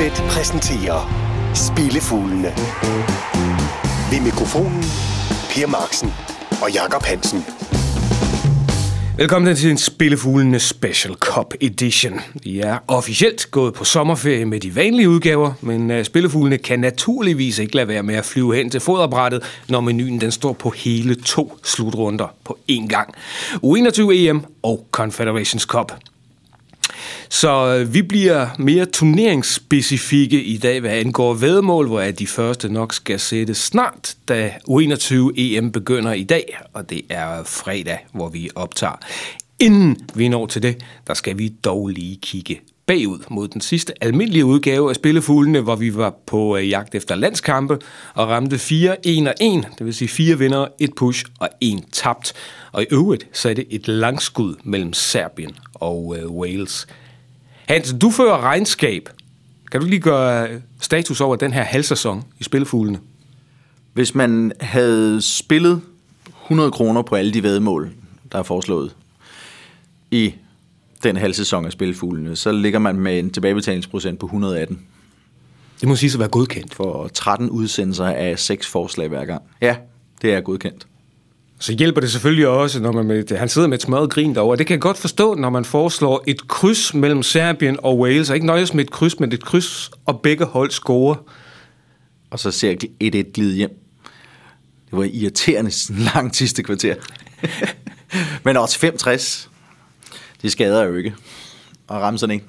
Unibet præsenterer Spillefuglene. Ved mikrofonen Per Marksen og Jakob Hansen. Velkommen til en Spillefuglene Special Cup Edition. Vi er officielt gået på sommerferie med de vanlige udgaver, men øh, Spillefuglene kan naturligvis ikke lade være med at flyve hen til foderbrættet, når menuen den står på hele to slutrunder på én gang. U21 EM og Confederations Cup. Så øh, vi bliver mere turneringsspecifikke i dag, hvad angår vedmål, hvor de første nok skal sættes snart, da U21 EM begynder i dag, og det er fredag, hvor vi optager. Inden vi når til det, der skal vi dog lige kigge bagud mod den sidste almindelige udgave af Spillefuglene, hvor vi var på øh, jagt efter landskampe og ramte 4 1 og 1, det vil sige fire vinder, et push og en tabt. Og i øvrigt så er det et langskud mellem Serbien og øh, Wales. Hans, du fører regnskab. Kan du lige gøre status over den her halvsæson i Spillefuglene? Hvis man havde spillet 100 kroner på alle de vedmål, der er foreslået i den halv sæson af Spillefuglene, så ligger man med en tilbagebetalingsprocent på 118 Det må sige at være godkendt. for 13 udsendelser af 6 forslag hver gang. Ja, det er godkendt. Så hjælper det selvfølgelig også, når man med, han sidder med et smørret grin derovre. Det kan jeg godt forstå, når man foreslår et kryds mellem Serbien og Wales, og ikke nøjes med et kryds, men et kryds, og begge hold scorer. Og så ser jeg 1-1 glide hjem. Det var irriterende langt sidste kvarter. Men også 65. Det skader jo ikke. Og ramme sådan en.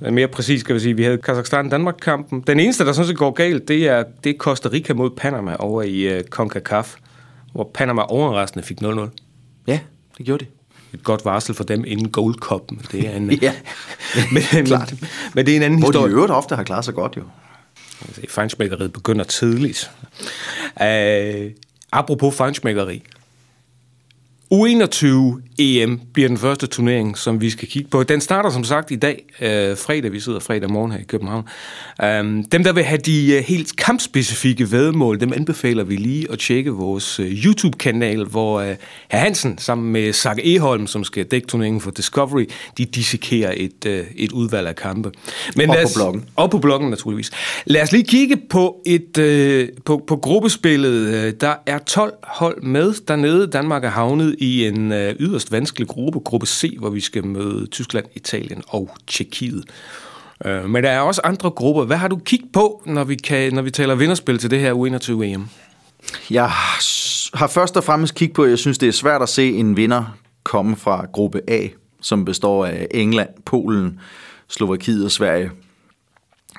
Men Mere præcis skal vi sige, vi havde Kazakhstan-Danmark-kampen. Den eneste, der sådan set går galt, det er, det er Costa Rica mod Panama over i uh, CONCACAF, hvor Panama overraskende fik 0-0. Ja, det gjorde det. Et godt varsel for dem inden Gold Cup. Det er en, Ja, men, klart. men det er en anden Hvor de i historie. øvrigt ofte har klaret sig godt jo. Fejnsmækkeriet begynder tidligt. Uh, apropos fejnsmækkeri. U21 EM bliver den første turnering, som vi skal kigge på. Den starter som sagt i dag, øh, fredag. Vi sidder fredag morgen her i København. Um, dem, der vil have de uh, helt kampspecifikke vedmål, dem anbefaler vi lige at tjekke vores uh, YouTube-kanal, hvor uh, herr Hansen sammen med Saga Eholm, som skal dække turneringen for Discovery, de dissekerer et, uh, et udvalg af kampe. Men Og lad på os- bloggen. og på bloggen naturligvis. Lad os lige kigge på et øh, på, på gruppespillet. Øh, Der er 12 hold med dernede. Danmark er havnet i en øh, yderst vanskelig gruppe, gruppe C, hvor vi skal møde Tyskland, Italien og Tjekkiet. Øh, men der er også andre grupper. Hvad har du kigget på, når vi, kan, når vi taler vinderspil til det her U21 EM? Jeg har først og fremmest kigget på, at jeg synes, det er svært at se en vinder komme fra gruppe A, som består af England, Polen, Slovakiet og Sverige.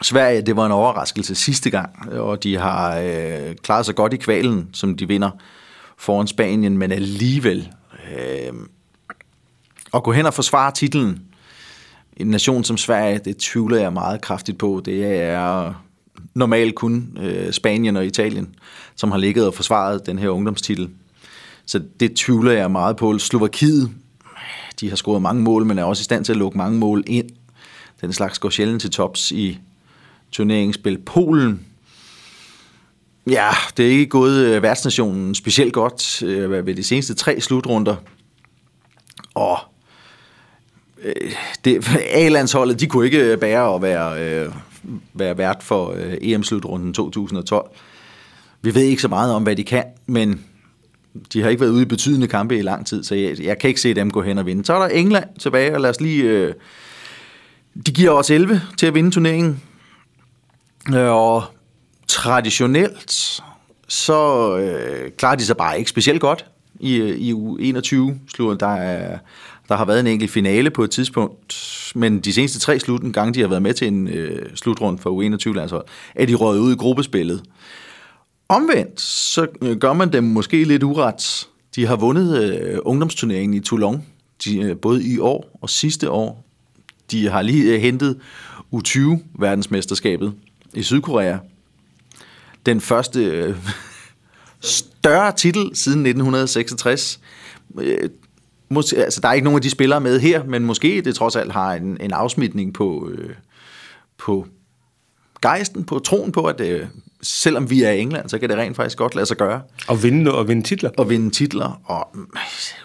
Sverige, det var en overraskelse sidste gang, og de har øh, klaret sig godt i kvalen, som de vinder foran Spanien, men alligevel øh, at gå hen og forsvare titlen en nation som Sverige, det tvivler jeg meget kraftigt på. Det er normalt kun øh, Spanien og Italien, som har ligget og forsvaret den her ungdomstitel. Så det tvivler jeg meget på. Slovakiet, de har scoret mange mål, men er også i stand til at lukke mange mål ind. Den slags går sjældent til tops i turneringsspil. Polen, ja, det er ikke gået øh, værtsnationen specielt godt øh, ved de seneste tre slutrunder. Og øh, det, A-landsholdet, de kunne ikke øh, bære at være, øh, være vært for øh, EM-slutrunden 2012. Vi ved ikke så meget om, hvad de kan, men de har ikke været ude i betydende kampe i lang tid, så jeg, jeg kan ikke se dem gå hen og vinde. Så er der England tilbage, og lad os lige... Øh, de giver os 11 til at vinde turneringen. Øh, Og traditionelt, så øh, klarer de sig bare ikke specielt godt i, øh, i u 21 slutter. Der, er, der har været en enkelt finale på et tidspunkt, men de seneste tre slutten gange, de har været med til en øh, slutrund for U21-landshold, er de røget ud i gruppespillet. Omvendt, så øh, gør man dem måske lidt uret. De har vundet øh, ungdomsturneringen i Toulon, de, øh, både i år og sidste år. De har lige øh, hentet U20-verdensmesterskabet i Sydkorea. Den første øh, større titel siden 1966. Øh, mås- altså, der er ikke nogen af de spillere med her, men måske det trods alt har en, en afsmitning på, øh, på gejsten på troen på, at det, selvom vi er i England, så kan det rent faktisk godt lade sig gøre. Og vinde, og vinde titler. Og vinde titler, og mm,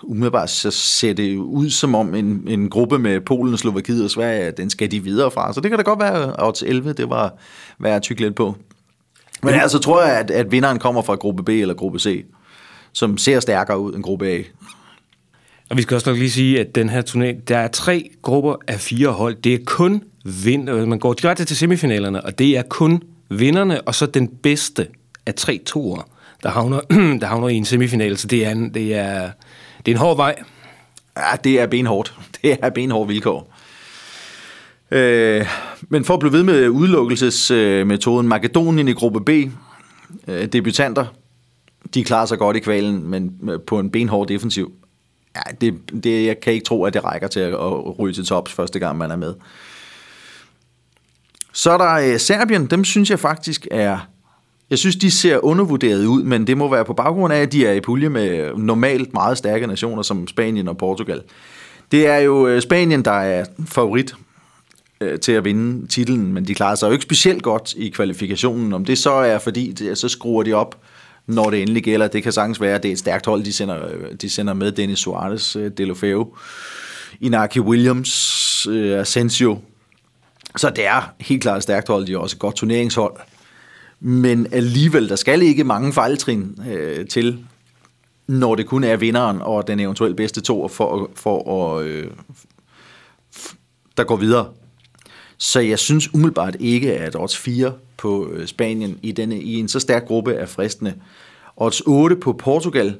umiddelbart så ser det ud som om en, en gruppe med Polen, Slovakiet og Sverige, den skal de videre fra. Så det kan da godt være, at 11, det var værd at tykke lidt på. Men altså tror jeg, at, at vinderen kommer fra gruppe B eller gruppe C, som ser stærkere ud end gruppe A. Og vi skal også nok lige sige, at den her turné, der er tre grupper af fire hold. Det er kun vind, man går direkte til semifinalerne, og det er kun vinderne, og så den bedste af tre toer, der havner, der havner i en semifinal. Så det er en, det er, det er en hård vej. Ja, det er benhårdt. Det er benhårdt vilkår. Øh, men for at blive ved med udelukkelsesmetoden, øh, Makedonien i gruppe B, øh, debutanter, de klarer sig godt i kvalen, men øh, på en benhård defensiv. Ja, det, det, jeg kan ikke tro, at det rækker til at, at ryge til tops første gang, man er med. Så er der øh, Serbien, dem synes jeg faktisk er... Jeg synes, de ser undervurderet ud, men det må være på baggrund af, at de er i pulje med normalt meget stærke nationer som Spanien og Portugal. Det er jo øh, Spanien, der er favorit øh, til at vinde titlen, men de klarer sig jo ikke specielt godt i kvalifikationen. Om det så er, fordi det, så skruer de op, når det endelig gælder. Det kan sagtens være, at det er et stærkt hold, de sender, de sender med Dennis Suarez, øh, Delofeo, Inaki Williams, øh, Asensio, så det er helt klart et stærkt hold, de er også et godt turneringshold. Men alligevel, der skal ikke mange fejltrin øh, til, når det kun er vinderen og den eventuelt bedste to, for, for at, øh, der går videre. Så jeg synes umiddelbart ikke, at odds 4 på øh, Spanien i, denne, i en så stærk gruppe er fristende. Odds 8 på Portugal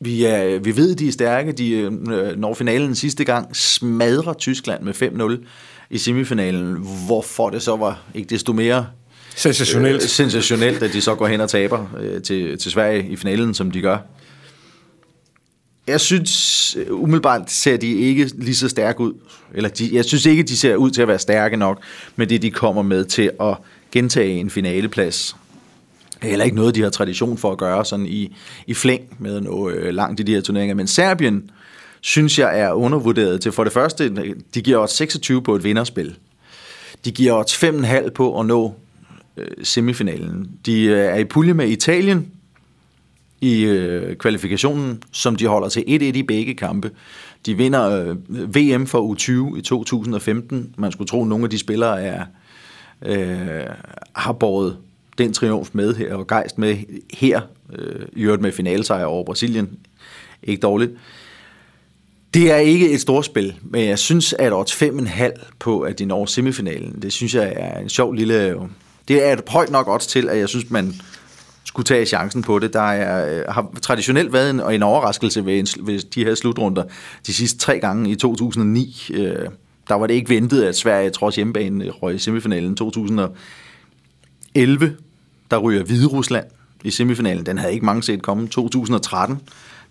vi, er, vi ved, de er stærke. De øh, når finalen sidste gang, smadrer Tyskland med 5-0 i semifinalen, hvorfor det så var ikke desto mere sensationelt, øh, sensationelt at de så går hen og taber øh, til, til Sverige i finalen, som de gør. Jeg synes øh, umiddelbart ser de ikke lige så stærke ud. Eller de, jeg synes ikke, de ser ud til at være stærke nok med det, de kommer med til at gentage en finaleplads er heller ikke noget, de har tradition for at gøre sådan i, i flæng med noget øh, langt i de her turneringer. Men Serbien synes jeg er undervurderet til for det første, de giver os 26 på et vinderspil. De giver os 5,5 på at nå øh, semifinalen. De øh, er i pulje med Italien i øh, kvalifikationen, som de holder til 1-1 i begge kampe. De vinder øh, VM for U20 i 2015. Man skulle tro, at nogle af de spillere er, øh, har båret den triumf med her, og gejst med her, øh, i øvrigt med finalsejr over Brasilien. Ikke dårligt. Det er ikke et stort spil, men jeg synes, at odds 5,5 på, at de når semifinalen, det synes jeg er en sjov lille... Det er et højt nok odds til, at jeg synes, man skulle tage chancen på det. Der er, øh, har traditionelt været en, en overraskelse ved, en, ved de her slutrunder de sidste tre gange i 2009. Øh, der var det ikke ventet, at Sverige trods hjemmebane røg i semifinalen 2011 der ryger Hvide Rusland i semifinalen. Den havde ikke mange set komme. 2013,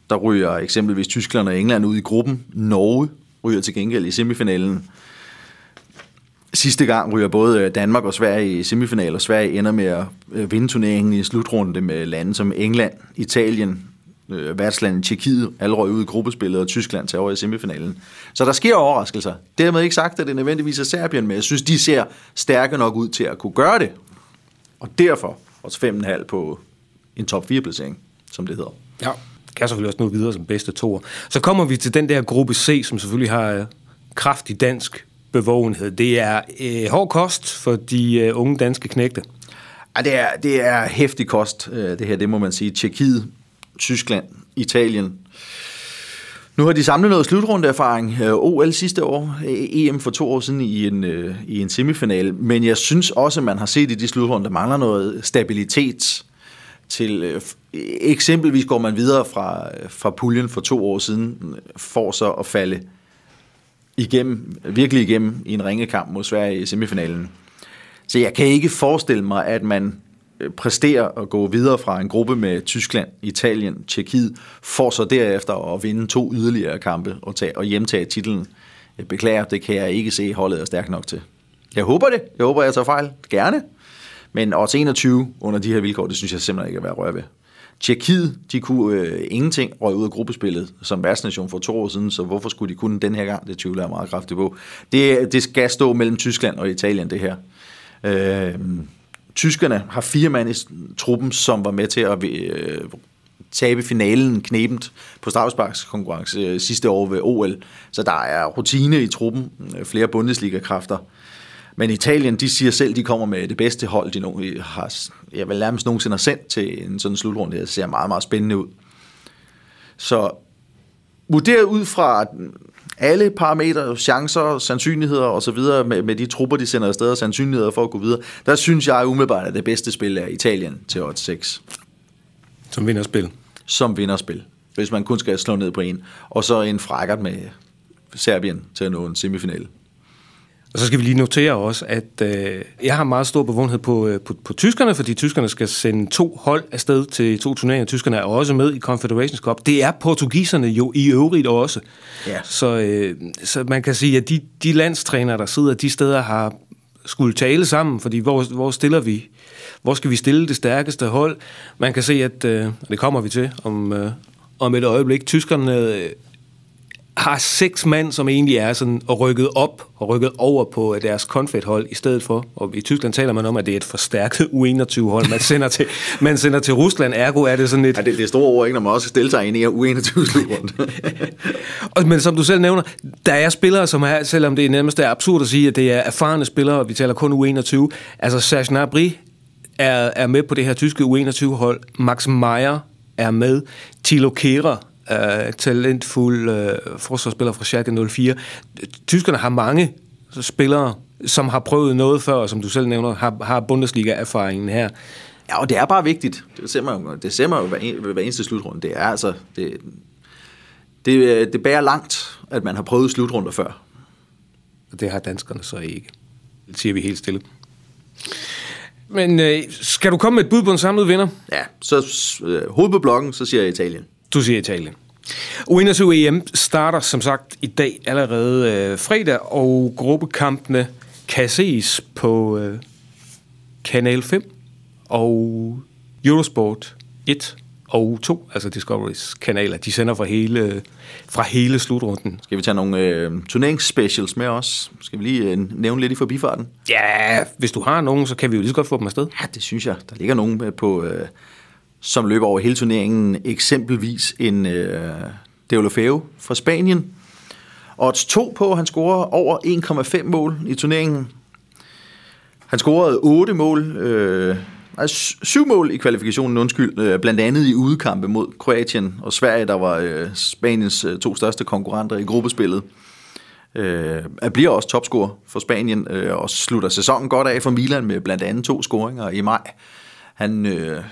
der ryger eksempelvis Tyskland og England ud i gruppen. Norge ryger til gengæld i semifinalen. Sidste gang ryger både øh, Danmark og Sverige i semifinaler. Sverige ender med at øh, vinde turneringen i slutrunde med lande som England, Italien, øh, værtslandet Tjekkiet, alle røg ud i gruppespillet, og Tyskland tager over i semifinalen. Så der sker overraskelser. Dermed ikke sagt, at det nødvendigvis er Serbien, men jeg synes, de ser stærke nok ud til at kunne gøre det. Og derfor også 5,5 på en top 4 placering, som det hedder. Ja, kan selvfølgelig også nå videre som bedste toer. Så kommer vi til den der gruppe C, som selvfølgelig har øh, kraftig dansk bevågenhed. Det er øh, hård kost for de øh, unge danske knægte. Ja, det er, det er hæftig kost, øh, det her, det må man sige. Tjekkiet, Tyskland, Italien, nu har de samlet noget slutrundeerfaring. Øh, OL sidste år, e- EM for to år siden i en, øh, i en semifinal. Men jeg synes også, at man har set i de slutrunder, der mangler noget stabilitet til... Øh, eksempelvis går man videre fra, øh, fra puljen for to år siden, øh, for så at falde igennem, virkelig igennem i en ringekamp mod Sverige i semifinalen. Så jeg kan ikke forestille mig, at man øh, præsterer at gå videre fra en gruppe med Tyskland, Italien, Tjekkiet, for så derefter at vinde to yderligere kampe og, tage, og hjemtage titlen. Jeg beklager, det kan jeg ikke se, holdet er stærkt nok til. Jeg håber det. Jeg håber, jeg tager fejl. Gerne. Men odds 21 under de her vilkår, det synes jeg simpelthen ikke er værd at røre ved. Tjekkiet, de kunne øh, ingenting røg ud af gruppespillet som værtsnation for to år siden, så hvorfor skulle de kunne den her gang? Det tvivler jeg meget kraftigt på. Det, det skal stå mellem Tyskland og Italien, det her. Øh, tyskerne har fire mand i truppen, som var med til at øh, tabe finalen knebent på straffesparkskonkurrence øh, sidste år ved OL. Så der er rutine i truppen, øh, flere Bundesliga-kræfter. Men Italien, de siger selv, de kommer med det bedste hold, de nu har, jeg vil nærmest nogensinde har sendt til en sådan slutrunde. Det ser meget, meget spændende ud. Så vurderet ud fra alle parametre, chancer, sandsynligheder osv., med, med de trupper, de sender afsted, og sandsynligheder for at gå videre, der synes jeg umiddelbart, at det bedste spil er Italien til odds 6. Som vinderspil? Som vinderspil, hvis man kun skal slå ned på en. Og så en frækkert med Serbien til at nå en semifinale. Og så skal vi lige notere også, at øh, jeg har meget stor bevundenhed på, øh, på, på tyskerne, fordi tyskerne skal sende to hold afsted til to turneringer. Tyskerne er også med i Confederations Cup. Det er portugiserne jo i øvrigt også. Ja. Så, øh, så man kan sige, at de, de landstrænere, der sidder de steder, har skulle tale sammen, fordi hvor, hvor stiller vi, hvor skal vi stille det stærkeste hold? Man kan se, at, øh, det kommer vi til om, øh, om et øjeblik, tyskerne øh, har seks mand, som egentlig er sådan og rykket op og rykket over på deres konfethold i stedet for. Og i Tyskland taler man om, at det er et forstærket U21-hold, man sender til, man sender til Rusland. Ergo er det sådan et... Ja, det, det er store ord, ikke, når man også stille sig ind i U21-slutrunde. Men som du selv nævner, der er spillere, som er, selvom det er nærmest er absurd at sige, at det er erfarne spillere, og vi taler kun U21. Altså Serge Gnabry er, er med på det her tyske U21-hold. Max Meyer er med. Thilo Kehrer uh, talentfuld uh, forsvarsspiller fra Schalke 04. Tyskerne har mange spillere, som har prøvet noget før, og som du selv nævner, har, har Bundesliga-erfaringen her. Ja, og det er bare vigtigt. Det ser man jo, det ser man jo hver, en, hver eneste slutrunde. Det er altså... Det, det, det bærer langt, at man har prøvet slutrunder før. Og det har danskerne så ikke. Det siger vi helt stille. Men øh, skal du komme med et bud på en samlet vinder? Ja, så øh, hoved på blokken, så siger jeg Italien. Du siger Italien. U21 EM starter som sagt i dag allerede øh, fredag, og gruppekampene kan ses på øh, Kanal 5 og Eurosport 1 og 2, altså Discovery's kanaler. De sender fra hele, fra hele slutrunden. Skal vi tage nogle øh, turneringsspecials med os? Skal vi lige øh, nævne lidt i forbifarten? Ja, hvis du har nogen, så kan vi jo lige så godt få dem afsted. Ja, det synes jeg. Der ligger nogen på... Øh som løber over hele turneringen, eksempelvis en øh, Deulofeu fra Spanien. Odds 2 på, han scorer over 1,5 mål i turneringen. Han scorede 8 mål, øh, altså 7 mål i kvalifikationen, undskyld, øh, blandt andet i udekampe mod Kroatien og Sverige, der var øh, Spaniens øh, to største konkurrenter i gruppespillet. Øh, bliver også topscorer for Spanien øh, og slutter sæsonen godt af for Milan med blandt andet to scoringer i maj. Han øh,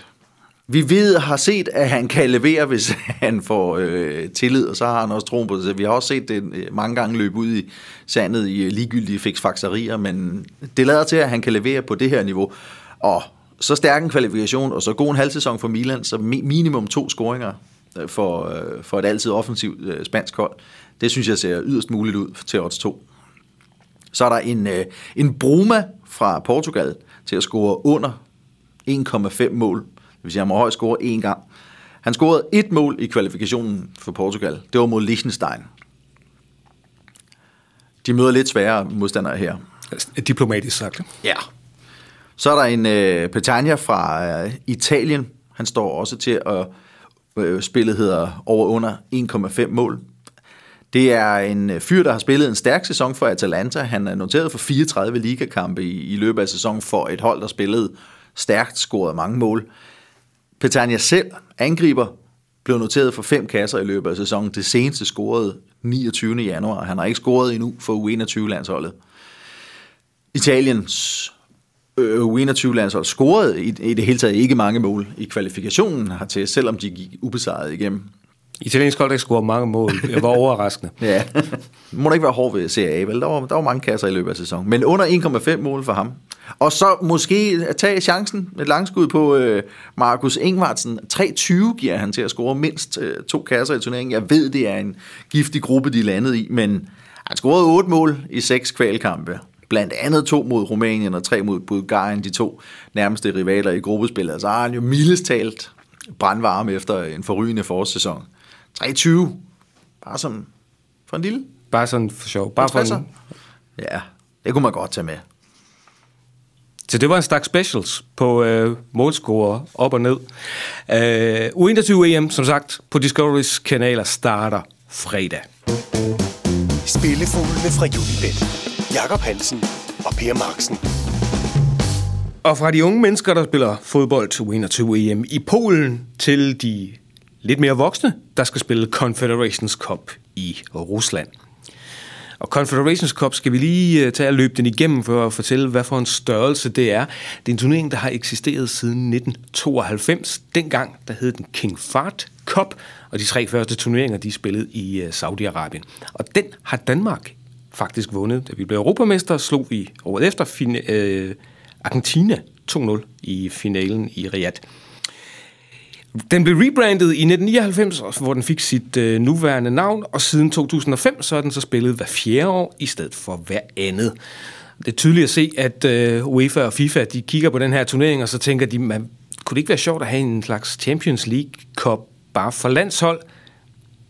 vi ved har set, at han kan levere, hvis han får øh, tillid, og så har han også troen på det. Så vi har også set det øh, mange gange løbe ud i sandet i øh, ligegyldige fiksfakserier, men det lader til, at han kan levere på det her niveau. Og så stærk en kvalifikation, og så god en halvsæson for Milan, så minimum to scoringer øh, for, øh, for et altid offensivt spansk hold. Det synes jeg ser yderst muligt ud til odds 2. Så er der en, en Bruma fra Portugal til at score under 1,5 mål vil sige, han må højst score én gang. Han scorede et mål i kvalifikationen for Portugal. Det var mod Liechtenstein. De møder lidt sværere modstandere her. Diplomatisk sagt. Ja. Så er der en uh, Petagna fra uh, Italien. Han står også til at uh, spillet hedder over under 1,5 mål. Det er en fyr, der har spillet en stærk sæson for Atalanta. Han er noteret for 34 ligakampe i, i løbet af sæsonen for et hold, der spillede stærkt, scorede mange mål. Petagna selv, angriber, blev noteret for fem kasser i løbet af sæsonen. Det seneste scorede 29. januar. Han har ikke scoret endnu for U21-landsholdet. Italiens øh, U21-landshold scorede i, i det hele taget ikke mange mål i kvalifikationen hertil, selvom de gik ubesejret igennem. Italiensk hold ikke scoret mange mål. Det var overraskende. ja, må ikke være hård ved Serie A, vel? Der var, der var mange kasser i løbet af sæsonen. Men under 1,5 mål for ham. Og så måske tage chancen, et langskud på øh, Markus Ingvartsen. 3,20 giver han til at score mindst øh, to kasser i turneringen. Jeg ved, det er en giftig gruppe, de landede i, men han scorede 8 mål i seks kvalkampe. Blandt andet to mod Rumænien og tre mod Bulgarien, de to nærmeste rivaler i gruppespillet. Så har han jo mildest talt brandvarme efter en forrygende forårssæson. 23, bare som for en lille. Bare sådan for sjov. Bare for en, Ja, det kunne man godt tage med. Så det var en stak specials på øh, målscorer op og ned. Øh, U21 EM, som sagt, på Discoverys kanaler starter fredag. Spillefuglene fra Julibet. Jakob Hansen og Per Marksen. Og fra de unge mennesker, der spiller fodbold til U21 EM i Polen, til de lidt mere voksne, der skal spille Confederations Cup i Rusland. Og Confederations Cup skal vi lige øh, tage og løbe den igennem for at fortælle, hvad for en størrelse det er. Det er en turnering, der har eksisteret siden 1992. Dengang der hed den King Fahd Cup, og de tre første turneringer, de er spillet i øh, Saudi-Arabien. Og den har Danmark faktisk vundet. Da vi blev europamester, slog vi året efter fin- øh, Argentina 2-0 i finalen i Riyadh. Den blev rebrandet i 1999, hvor den fik sit øh, nuværende navn, og siden 2005 så er den så spillet hver fjerde år i stedet for hver andet. Det er tydeligt at se, at øh, UEFA og FIFA de kigger på den her turnering, og så tænker de, man, kunne det ikke være sjovt at have en slags Champions League Cup bare for landshold?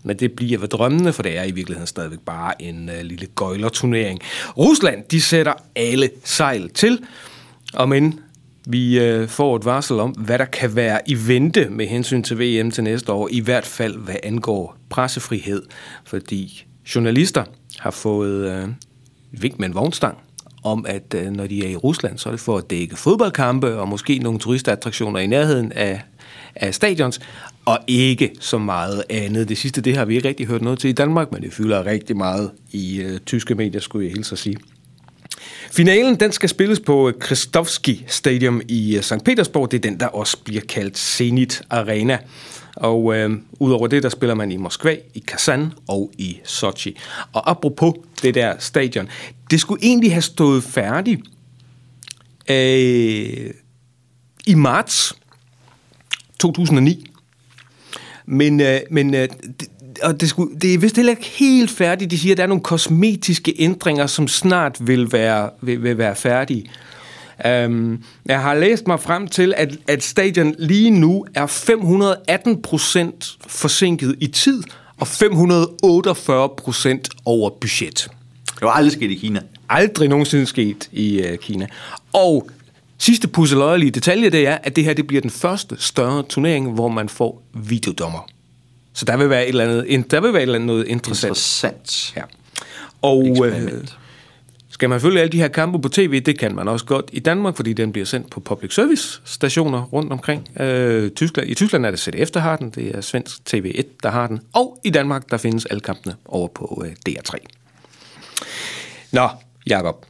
Men det bliver ved drømmene, for det er i virkeligheden stadigvæk bare en øh, lille gøjlerturnering. Rusland, de sætter alle sejl til, og men vi øh, får et varsel om, hvad der kan være i vente med hensyn til VM til næste år, i hvert fald hvad angår pressefrihed, fordi journalister har fået øh, vink med en vognstang om, at øh, når de er i Rusland, så er det for at dække fodboldkampe og måske nogle turistattraktioner i nærheden af, af stadions, og ikke så meget andet. Det sidste, det har vi ikke rigtig hørt noget til i Danmark, men det fylder rigtig meget i øh, tyske medier, skulle jeg hilse at sige. Finalen den skal spilles på øh, Kristovski Stadium i øh, St. Petersborg. Det er den, der også bliver kaldt Zenit Arena. Og øh, udover det, der spiller man i Moskva, i Kazan og i Sochi. Og apropos det der stadion, det skulle egentlig have stået færdigt øh, i marts 2009. Men, øh, men øh, det, og det, skulle, det er vist heller ikke helt færdigt. De siger, at der er nogle kosmetiske ændringer, som snart vil være, vil, vil være færdige. Um, jeg har læst mig frem til, at, at stadion lige nu er 518 procent forsinket i tid, og 548 procent over budget. Det var aldrig sket i Kina. Aldrig nogensinde sket i uh, Kina. Og sidste pusseløjelige detalje, det er, at det her det bliver den første større turnering, hvor man får videodommer. Så der vil være et eller andet, der vil være et eller andet noget interessant. Interessant. Ja. Og øh, skal man følge alle de her kampe på tv, det kan man også godt i Danmark, fordi den bliver sendt på public service stationer rundt omkring. Øh, Tyskland, I Tyskland er det ZDF, der har den, det er svensk TV1, der har den, og i Danmark, der findes alle kampene over på øh, DR3. Nå, Jacob.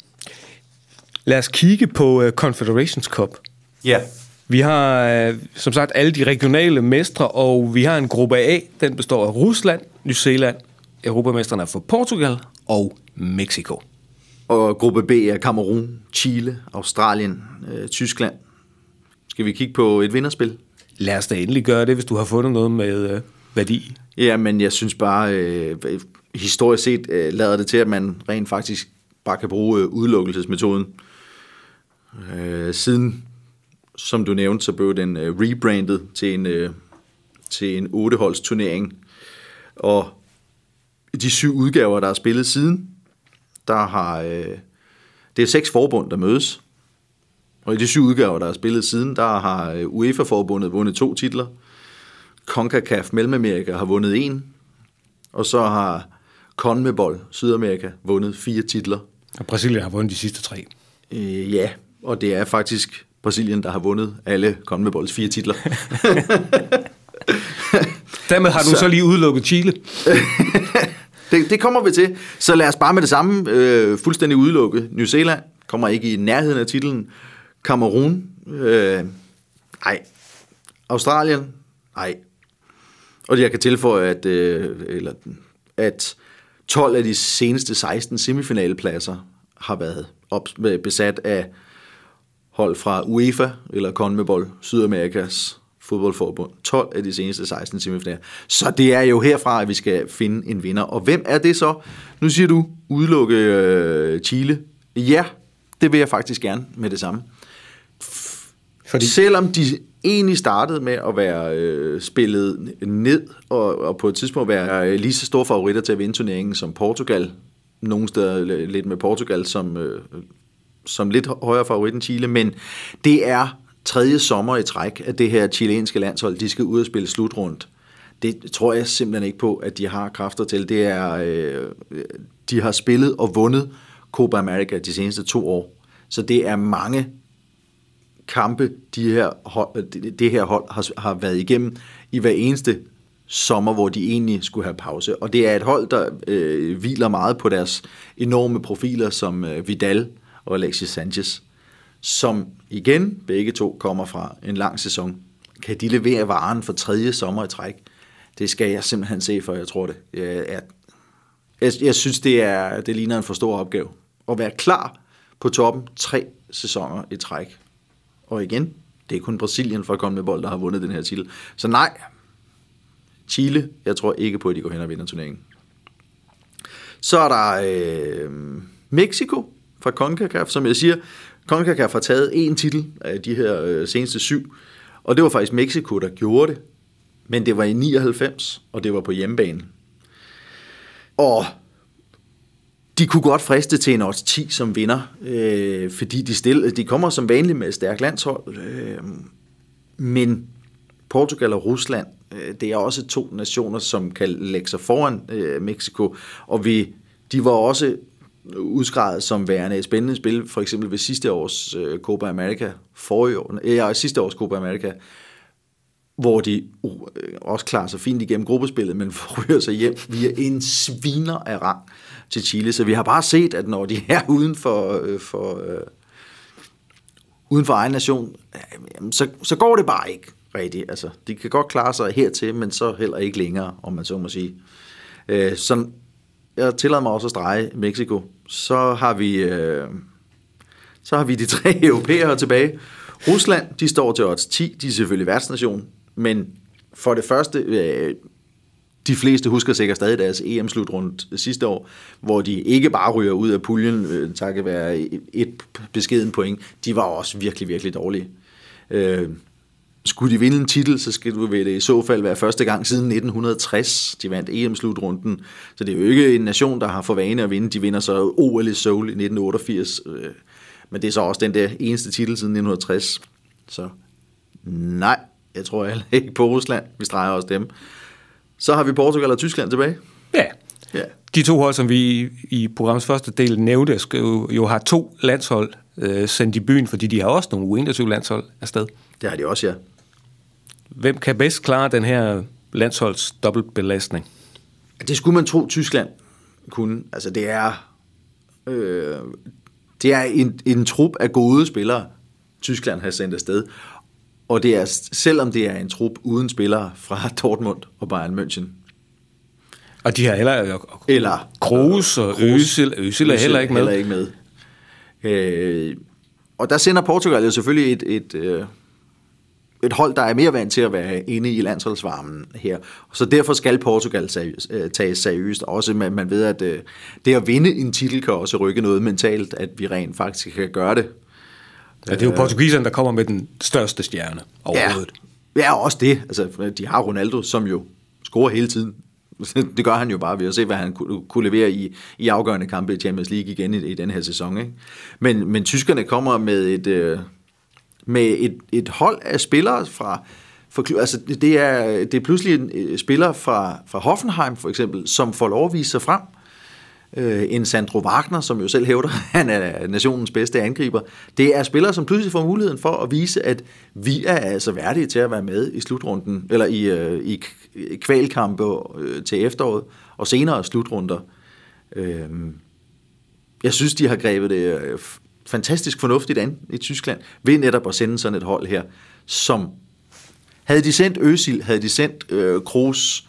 Lad os kigge på øh, Confederations Cup. Ja. Vi har øh, som sagt alle de regionale mestre, og vi har en gruppe A, den består af Rusland, New Zealand, Europamesterne er for Portugal og Mexico. Og gruppe B er Kamerun, Chile, Australien, øh, Tyskland. Skal vi kigge på et vinderspil? Lad os da endelig gøre det, hvis du har fundet noget med øh, værdi. Ja, men jeg synes bare, øh, historisk set øh, lader det til, at man rent faktisk bare kan bruge øh, udelukkelsesmetoden. Øh, siden, som du nævnte, så blev den øh, rebrandet til en, øh, til en 8-holds turnering. Og de syv udgaver, der er spillet siden, der har... Øh, det er seks forbund, der mødes. Og i de syv udgaver, der er spillet siden, der har øh, UEFA-forbundet vundet to titler. CONCACAF Mellemamerika har vundet en. Og så har CONMEBOL Sydamerika vundet fire titler. Og Brasilien har vundet de sidste tre. Øh, ja, og det er faktisk Brasilien, der har vundet alle CONMEBOLs fire titler. Dermed har du så, så lige udelukket Chile. det, det kommer vi til. Så lad os bare med det samme øh, fuldstændig udelukke. New Zealand kommer ikke i nærheden af titlen. Kamerun, øh, nej. Australien, nej. Og jeg kan tilføje, at, øh, eller, at 12 af de seneste 16 semifinalepladser har været op, besat af hold fra UEFA eller CONMEBOL, Sydamerikas fodboldforbund. 12 af de seneste 16 semifinaler. Så det er jo herfra, at vi skal finde en vinder. Og hvem er det så? Nu siger du udelukke øh, Chile. Ja, det vil jeg faktisk gerne med det samme. Fordi... Selvom de egentlig startede med at være øh, spillet ned, og, og på et tidspunkt være øh, lige så store favoritter til at vinde turneringen som Portugal, nogle steder lidt med Portugal som, øh, som lidt højere favorit end Chile, men det er tredje sommer i træk, at det her chilenske landshold, de skal ud og spille slutrundt. Det tror jeg simpelthen ikke på, at de har kræfter til. Det er, øh, de har spillet og vundet Copa America de seneste to år. Så det er mange kampe, de her hold, det her hold har, har været igennem i hver eneste sommer, hvor de egentlig skulle have pause. Og det er et hold, der øh, hviler meget på deres enorme profiler som øh, Vidal og Alexis Sanchez, som igen begge to kommer fra en lang sæson. Kan de levere varen for tredje sommer i træk? Det skal jeg simpelthen se, for jeg tror det. Jeg, jeg, jeg synes, det, er, det ligner en for stor opgave. At være klar på toppen tre sæsoner i træk. Og igen, det er kun Brasilien fra at bold, der har vundet den her titel. Så nej, Chile, jeg tror ikke på, at de går hen og vinder turneringen. Så er der øh, Mexico fra CONCACAF, som jeg siger. CONCACAF har taget en titel af de her øh, seneste syv, og det var faktisk Mexico, der gjorde det. Men det var i 99, og det var på hjemmebane. Og de kunne godt friste til en odds 10 som vinder, øh, fordi de, stille, de kommer som vanligt med et stærkt landshold. Øh, men Portugal og Rusland, øh, det er også to nationer, som kan lægge sig foran øh, Mexico, og vi, de var også udskrevet som værende et spændende spil, for eksempel ved sidste års øh, Copa America, forrige år, ja, sidste års Copa America, hvor de uh, øh, også klarer sig fint igennem gruppespillet, men ryger sig hjem via en sviner af rang til Chile. Så vi har bare set, at når de er uden for, øh, for, øh, uden for egen nation, øh, så, så går det bare ikke rigtigt. Altså, de kan godt klare sig hertil, men så heller ikke længere, om man så må sige. Øh, sådan jeg tillader mig også at strege Mexico. Så har vi, øh, så har vi de tre europæere tilbage. Rusland, de står til odds 10. De er selvfølgelig værtsnation. Men for det første, øh, de fleste husker sikkert stadig deres EM-slutrunde sidste år, hvor de ikke bare ryger ud af puljen, øh, takket være et beskeden point. De var også virkelig, virkelig dårlige. Øh, skulle de vinde en titel, så skal det i så fald være første gang siden 1960, de vandt EM-slutrunden. Så det er jo ikke en nation, der har for vane at vinde. De vinder så OL i Seoul i 1988. Øh, men det er så også den der eneste titel siden 1960. Så nej, jeg tror heller ikke på Rusland. Vi streger også dem. Så har vi Portugal og Tyskland tilbage. Ja. ja. De to hold, som vi i programmets første del nævnte, skal jo, jo har to landshold øh, sendt i byen, fordi de har også nogle U21 landshold afsted. Det har de også, ja. Hvem kan bedst klare den her landsholds dobbeltbelastning? Det skulle man tro, Tyskland kunne. Altså, det er, øh, det er en, en trup af gode spillere, Tyskland har sendt afsted. Og det er, selvom det er en trup uden spillere fra Dortmund og Bayern München. Og de har heller... Eller... Kroos og Øsel. Øsel er heller ikke med. Heller ikke med. Øh, og der sender Portugal jo selvfølgelig et, et, øh, et hold, der er mere vant til at være inde i landsholdsvarmen her. Så derfor skal Portugal seriøs, øh, tages seriøst. Også man, man ved, at øh, det at vinde en titel kan også rykke noget mentalt, at vi rent faktisk kan gøre det. Ja, det er jo portugiserne, der kommer med den største stjerne overhovedet. Ja, ja også det. Altså, de har Ronaldo, som jo scorer hele tiden. Det gør han jo bare ved at se, hvad han kunne levere i, i afgørende kampe i Champions League igen i, i den her sæson. Ikke? Men, men tyskerne kommer med et, øh, med et, et hold af spillere fra... For, altså det, er, det er pludselig en øh, spiller fra, fra Hoffenheim for eksempel, som får lov at vise sig frem øh, en Sandro Wagner, som jo selv hævder, han er nationens bedste angriber. Det er spillere, som pludselig får muligheden for at vise, at vi er altså værdige til at være med i slutrunden, eller i, øh, i kvalkampe øh, til efteråret, og senere slutrunder. Øh, jeg synes, de har grebet det øh, fantastisk fornuftigt an i Tyskland, ved netop at sende sådan et hold her, som havde de sendt Øsil, havde de sendt øh, Kroos,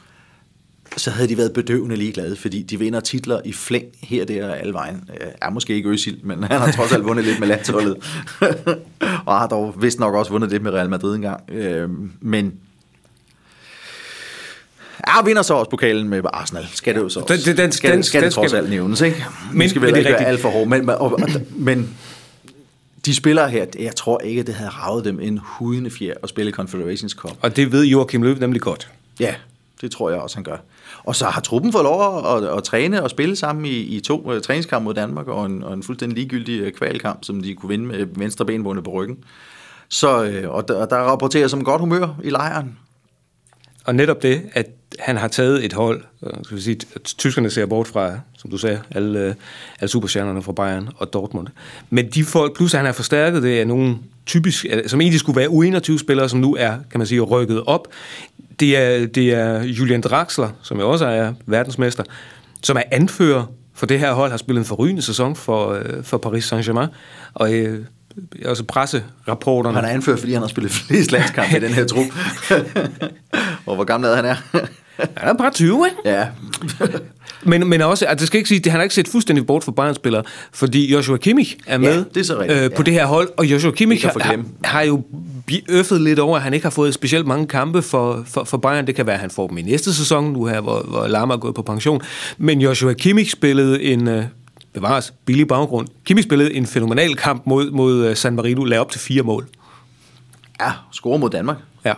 så havde de været bedøvende ligeglade, fordi de vinder titler i flæng her, der og alle vejen. Øh, er måske ikke Øsil, men han har trods alt vundet lidt med landsholdet. og har dog vist nok også vundet lidt med Real Madrid engang. Øh, men Ja, vinder så også pokalen med Arsenal. Skal det jo så også. Den, den, skal, den, skal den, det trods alt nævnes, ikke? Men, Vi skal vel ikke være alt for hårdt. Men, og, og, men De spiller her, jeg tror ikke, det havde ravet dem en hudende fjer at spille Confederations Cup. Og det ved Joachim Løv nemlig godt. Ja, det tror jeg også, han gør. Og så har truppen fået lov at, at, at træne og spille sammen i, i to uh, træningskampe mod Danmark, og en, og en fuldstændig ligegyldig uh, kvalkamp, som de kunne vinde med venstre benbundet på ryggen. Så, uh, og, der, der rapporterer som godt humør i lejren. Og netop det, at han har taget et hold, skal vi sige, at tyskerne ser bort fra, som du sagde, alle, alle superstjernerne fra Bayern og Dortmund. Men de folk, plus han har forstærket det, er nogle typisk, som egentlig skulle være U21-spillere, som nu er, kan man sige, rykket op. Det er, det er Julian Draxler, som jo også er verdensmester, som er anfører for det her hold, har spillet en forrygende sæson for, for Paris Saint-Germain, og øh, også presserapporterne. Han er anført, fordi han har spillet flest landskampe i den her trup. og hvor gammel er han er? han er bare 20, ikke? Ja. men, men også, at det skal ikke sige, at han har ikke set fuldstændig bort for Bayern-spillere, fordi Joshua Kimmich er med ja, det er så rigtigt, øh, på ja. det her hold, og Joshua Kimmich har, har, har jo øffet lidt over, at han ikke har fået specielt mange kampe for, for, for Bayern. Det kan være, at han får dem i næste sæson, nu her, hvor, hvor Lama er gået på pension. Men Joshua Kimmich spillede en... Øh, bevares, billig baggrund. Kimi spillede en fænomenal kamp mod, mod San Marino, lagde op til fire mål. Ja, score mod Danmark. Ja,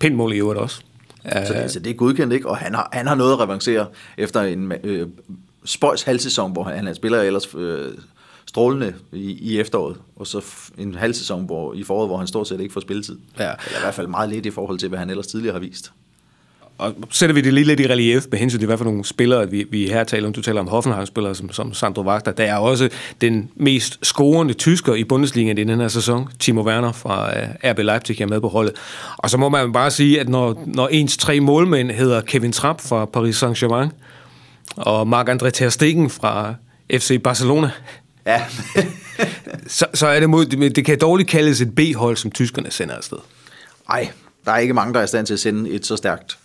pænt mål i øvrigt også. Så, det, så det er godkendt, ikke? Og han har, han har noget at revancere efter en øh, spøjs halvsæson, hvor han, han spiller ellers øh, strålende i, i efteråret, og så en halvsæson hvor, i foråret, hvor han stort set ikke får spilletid. Ja. Eller i hvert fald meget lidt i forhold til, hvad han ellers tidligere har vist og sætter vi det lige lidt i relief med hensyn til, hvad for nogle spillere, vi, vi her taler om. Du taler om Hoffenheim-spillere som, som Sandro Wagner. Der er også den mest scorende tysker i Bundesliga i den her sæson. Timo Werner fra uh, RB Leipzig er med på holdet. Og så må man bare sige, at når, når ens tre målmænd hedder Kevin Trapp fra Paris Saint-Germain, og Marc-André Ter Stegen fra FC Barcelona, ja. så, så er det mod, det kan dårligt kaldes et B-hold, som tyskerne sender afsted. Nej, der er ikke mange, der er i stand til at sende et så stærkt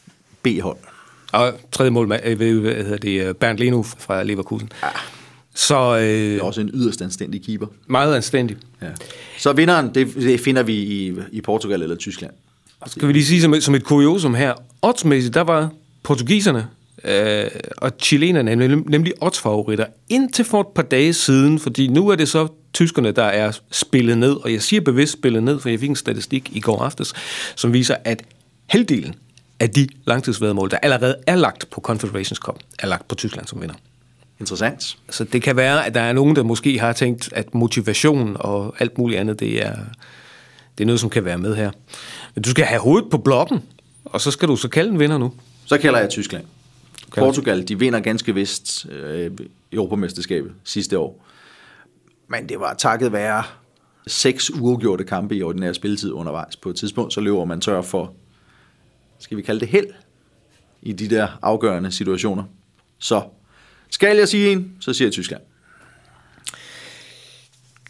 B-hold. Og tredje mål, hvad hedder det, Bernd Leno fra Leverkusen. Ja. Så, øh, det er også en yderst anstændig keeper. Meget anstændig. Ja. Så vinderen, det, det finder vi i, i Portugal eller Tyskland. Skal vi lige sige som, som et kuriosum her. Oddsmæssigt, der var portugiserne øh, og chilenerne nemlig oddsfavoritter indtil for et par dage siden, fordi nu er det så tyskerne, der er spillet ned, og jeg siger bevidst spillet ned, for jeg fik en statistik i går aftes, som viser, at halvdelen af de langtidsvedmål, der allerede er lagt på Confederations Cup, er lagt på Tyskland som vinder. Interessant. Så det kan være, at der er nogen, der måske har tænkt, at motivation og alt muligt andet, det er, det er noget, som kan være med her. Men du skal have hovedet på blokken, og så skal du så kalde en vinder nu. Så kalder jeg Tyskland. Portugal, de vinder ganske vist øh, Europamesterskabet sidste år. Men det var takket være seks uafgjorte kampe i ordinær spilletid undervejs. På et tidspunkt, så løber man tør for skal vi kalde det held, i de der afgørende situationer. Så skal jeg sige en, så siger jeg Tyskland.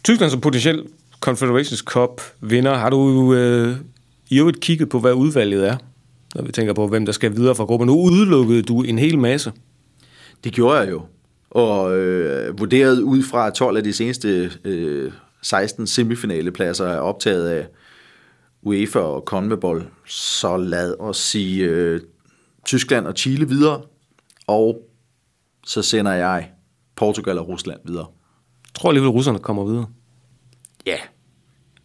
Tyskland som potentiel Confederations Cup vinder. Har du øh, i øvrigt kigget på, hvad udvalget er, når vi tænker på, hvem der skal videre fra gruppen? Nu udelukkede du en hel masse. Det gjorde jeg jo. Og øh, vurderet ud fra 12 af de seneste øh, 16 semifinalepladser er optaget af UEFA og CONMEBOL, så lad os sige øh, Tyskland og Chile videre, og så sender jeg Portugal og Rusland videre. Jeg tror alligevel, at russerne kommer videre. Ja,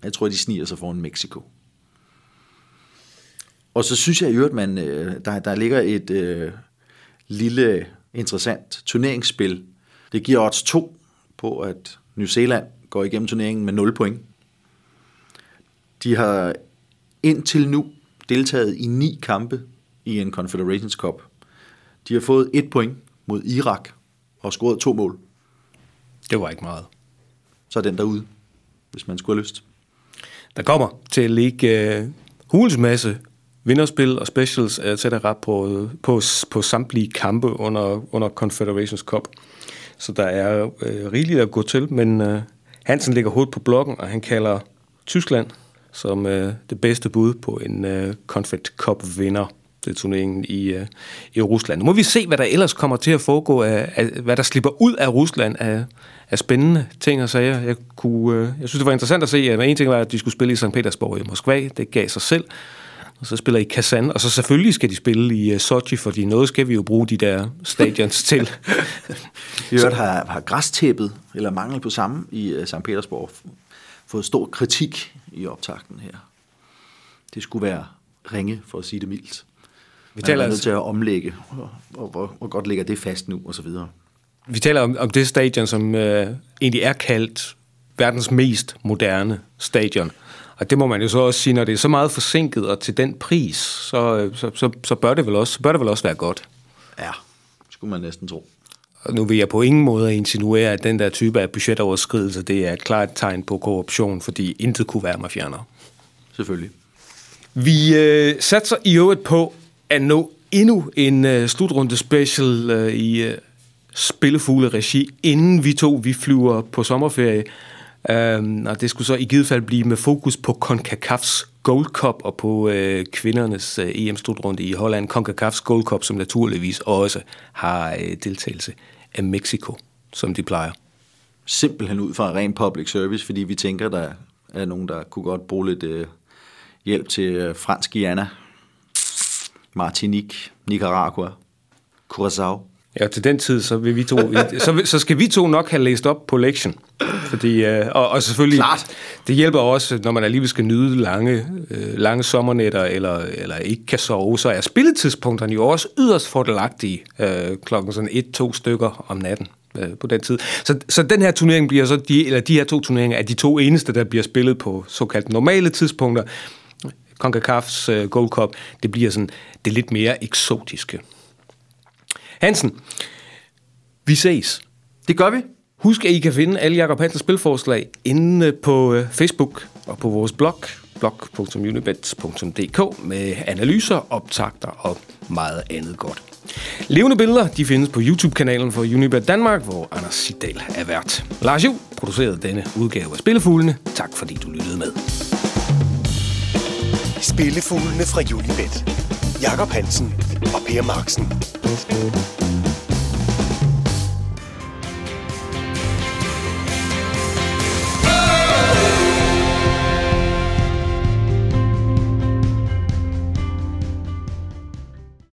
jeg tror, de sniger sig foran Mexico. Og så synes jeg i øvrigt, man, øh, der, der ligger et øh, lille interessant turneringsspil. Det giver odds 2 på, at New Zealand går igennem turneringen med 0 point. De har indtil nu deltaget i ni kampe i en Confederations Cup. De har fået et point mod Irak og scoret to mål. Det var ikke meget. Så er den derude, hvis man skulle have lyst. Der kommer til at ligge uh, hulens masse vinderspil og specials etc. På, på, på samtlige kampe under, under Confederations Cup. Så der er uh, rigeligt at gå til, men uh, Hansen ligger hovedet på blokken, og han kalder Tyskland som øh, det bedste bud på en øh, Confed Cup-vinder til turneringen i, øh, i Rusland. Nu må vi se, hvad der ellers kommer til at foregå, af, af, hvad der slipper ud af Rusland af, af spændende ting og sager. Jeg, kunne, øh, jeg synes, det var interessant at se, at en ting var, at de skulle spille i St. Petersborg i Moskva. Det gav sig selv. Og så spiller i Kazan, og så selvfølgelig skal de spille i uh, Sochi, fordi noget skal vi jo bruge de der stadions til. Vi har, har græstæppet, eller mangel på samme, i uh, St. Petersborg fået stor kritik i optakten her. Det skulle være ringe, for at sige det mildt. Vi taler altså... til at omlægge, og, og hvor, hvor godt ligger det fast nu, og så videre. Vi taler om, om det stadion, som øh, egentlig er kaldt verdens mest moderne stadion. Og det må man jo så også sige, når det er så meget forsinket og til den pris, så, øh, så, så, så, bør, det vel også, så bør det vel også være godt. Ja, skulle man næsten tro. Og nu vil jeg på ingen måde insinuere, at den der type af budgetoverskridelse, det er et klart tegn på korruption, fordi intet kunne være mig fjerner. Selvfølgelig. Vi øh, satser i øvrigt på at nå endnu en øh, slutrunde special øh, i øh, spillefugle-regi, inden vi to vi flyver på sommerferie. Um, og det skulle så i givet fald blive med fokus på CONCACAF's Gold Cup og på øh, kvindernes øh, EM-slutrunde i Holland. CONCACAF's Gold Cup, som naturligvis også har øh, deltagelse af Mexico, som de plejer. Simpelthen ud fra ren public service, fordi vi tænker, der er nogen, der kunne godt bruge lidt øh, hjælp til øh, fransk Guyana, Martinique, Nicaragua, Curaçao. Ja, til den tid, så, vil vi to, så, så skal vi to nok have læst op på lektion. Fordi, øh, og, og selvfølgelig, Klart. det hjælper også, når man alligevel skal nyde lange, øh, lange sommernetter, eller, eller ikke kan sove, så er spilletidspunkterne jo også yderst fordelagtige øh, klokken sådan et-to stykker om natten øh, på den tid. Så, så den her turnering bliver så, de, eller de her to turneringer er de to eneste, der bliver spillet på såkaldt normale tidspunkter. CONCACAF's øh, Gold Cup, det bliver sådan det lidt mere eksotiske. Hansen, vi ses. Det gør vi. Husk, at I kan finde alle Jakob Hansens spilforslag inde på øh, Facebook og på vores blog, blog.unibet.dk med analyser, optagter og meget andet godt. Levende billeder de findes på YouTube-kanalen for Unibet Danmark, hvor Anders Sidal er vært. Lars Juhl producerede denne udgave af Spillefuglene. Tak fordi du lyttede med. Spillefuglene fra Unibet. Jakob Hansen og Per Marksen.